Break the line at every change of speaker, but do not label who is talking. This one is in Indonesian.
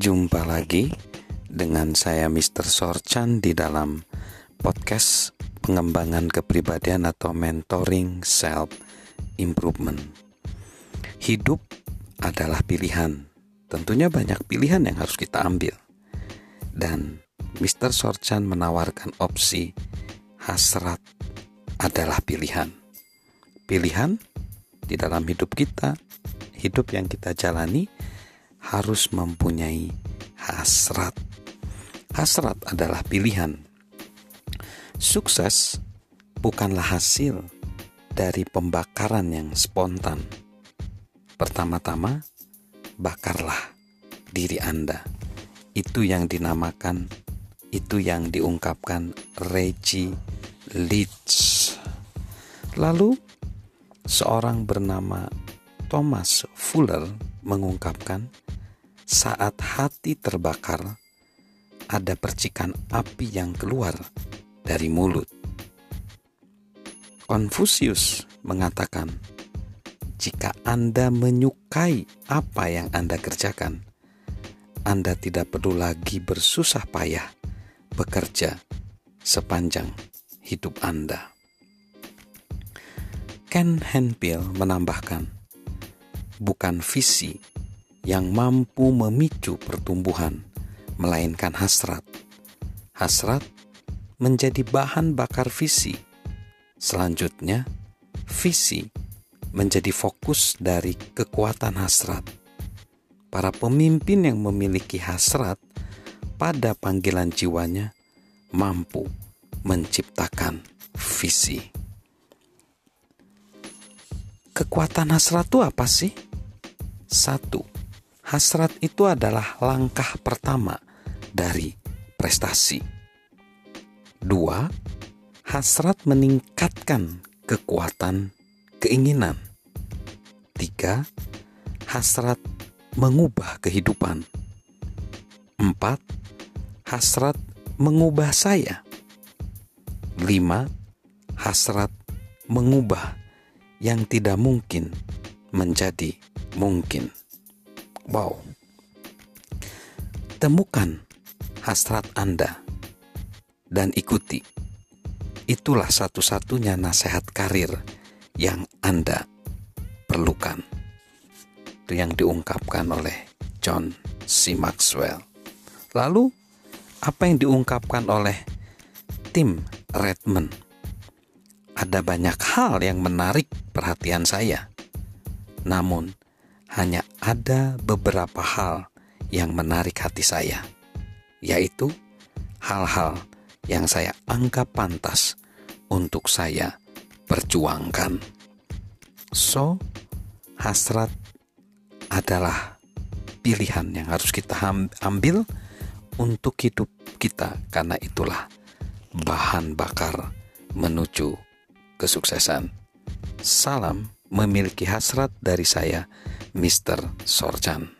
Jumpa lagi dengan saya Mr. Sorchan di dalam podcast pengembangan kepribadian atau mentoring self improvement. Hidup adalah pilihan. Tentunya banyak pilihan yang harus kita ambil. Dan Mr. Sorchan menawarkan opsi hasrat adalah pilihan. Pilihan di dalam hidup kita, hidup yang kita jalani harus mempunyai hasrat. Hasrat adalah pilihan. Sukses bukanlah hasil dari pembakaran yang spontan. Pertama-tama, bakarlah diri Anda. Itu yang dinamakan, itu yang diungkapkan Reggie Leach. Lalu, seorang bernama Thomas Fuller mengungkapkan, saat hati terbakar, ada percikan api yang keluar dari mulut. Konfusius mengatakan, "Jika Anda menyukai apa yang Anda kerjakan, Anda tidak perlu lagi bersusah payah bekerja sepanjang hidup Anda." Ken Henpil menambahkan, "Bukan visi yang mampu memicu pertumbuhan, melainkan hasrat. Hasrat menjadi bahan bakar visi. Selanjutnya, visi menjadi fokus dari kekuatan hasrat. Para pemimpin yang memiliki hasrat pada panggilan jiwanya mampu menciptakan visi. Kekuatan hasrat itu apa sih? Satu, Hasrat itu adalah langkah pertama dari prestasi. Dua, hasrat meningkatkan kekuatan keinginan. Tiga, hasrat mengubah kehidupan. Empat, hasrat mengubah saya. Lima, hasrat mengubah yang tidak mungkin menjadi mungkin. Wow. Temukan hasrat Anda dan ikuti. Itulah satu-satunya nasihat karir yang Anda perlukan. Itu yang diungkapkan oleh John C. Maxwell. Lalu, apa yang diungkapkan oleh tim Redmond? Ada banyak hal yang menarik perhatian saya. Namun, hanya ada beberapa hal yang menarik hati saya, yaitu hal-hal yang saya anggap pantas untuk saya perjuangkan. So, hasrat adalah pilihan yang harus kita ambil untuk hidup kita, karena itulah bahan bakar menuju kesuksesan. Salam memiliki hasrat dari saya Mr. Sorjan.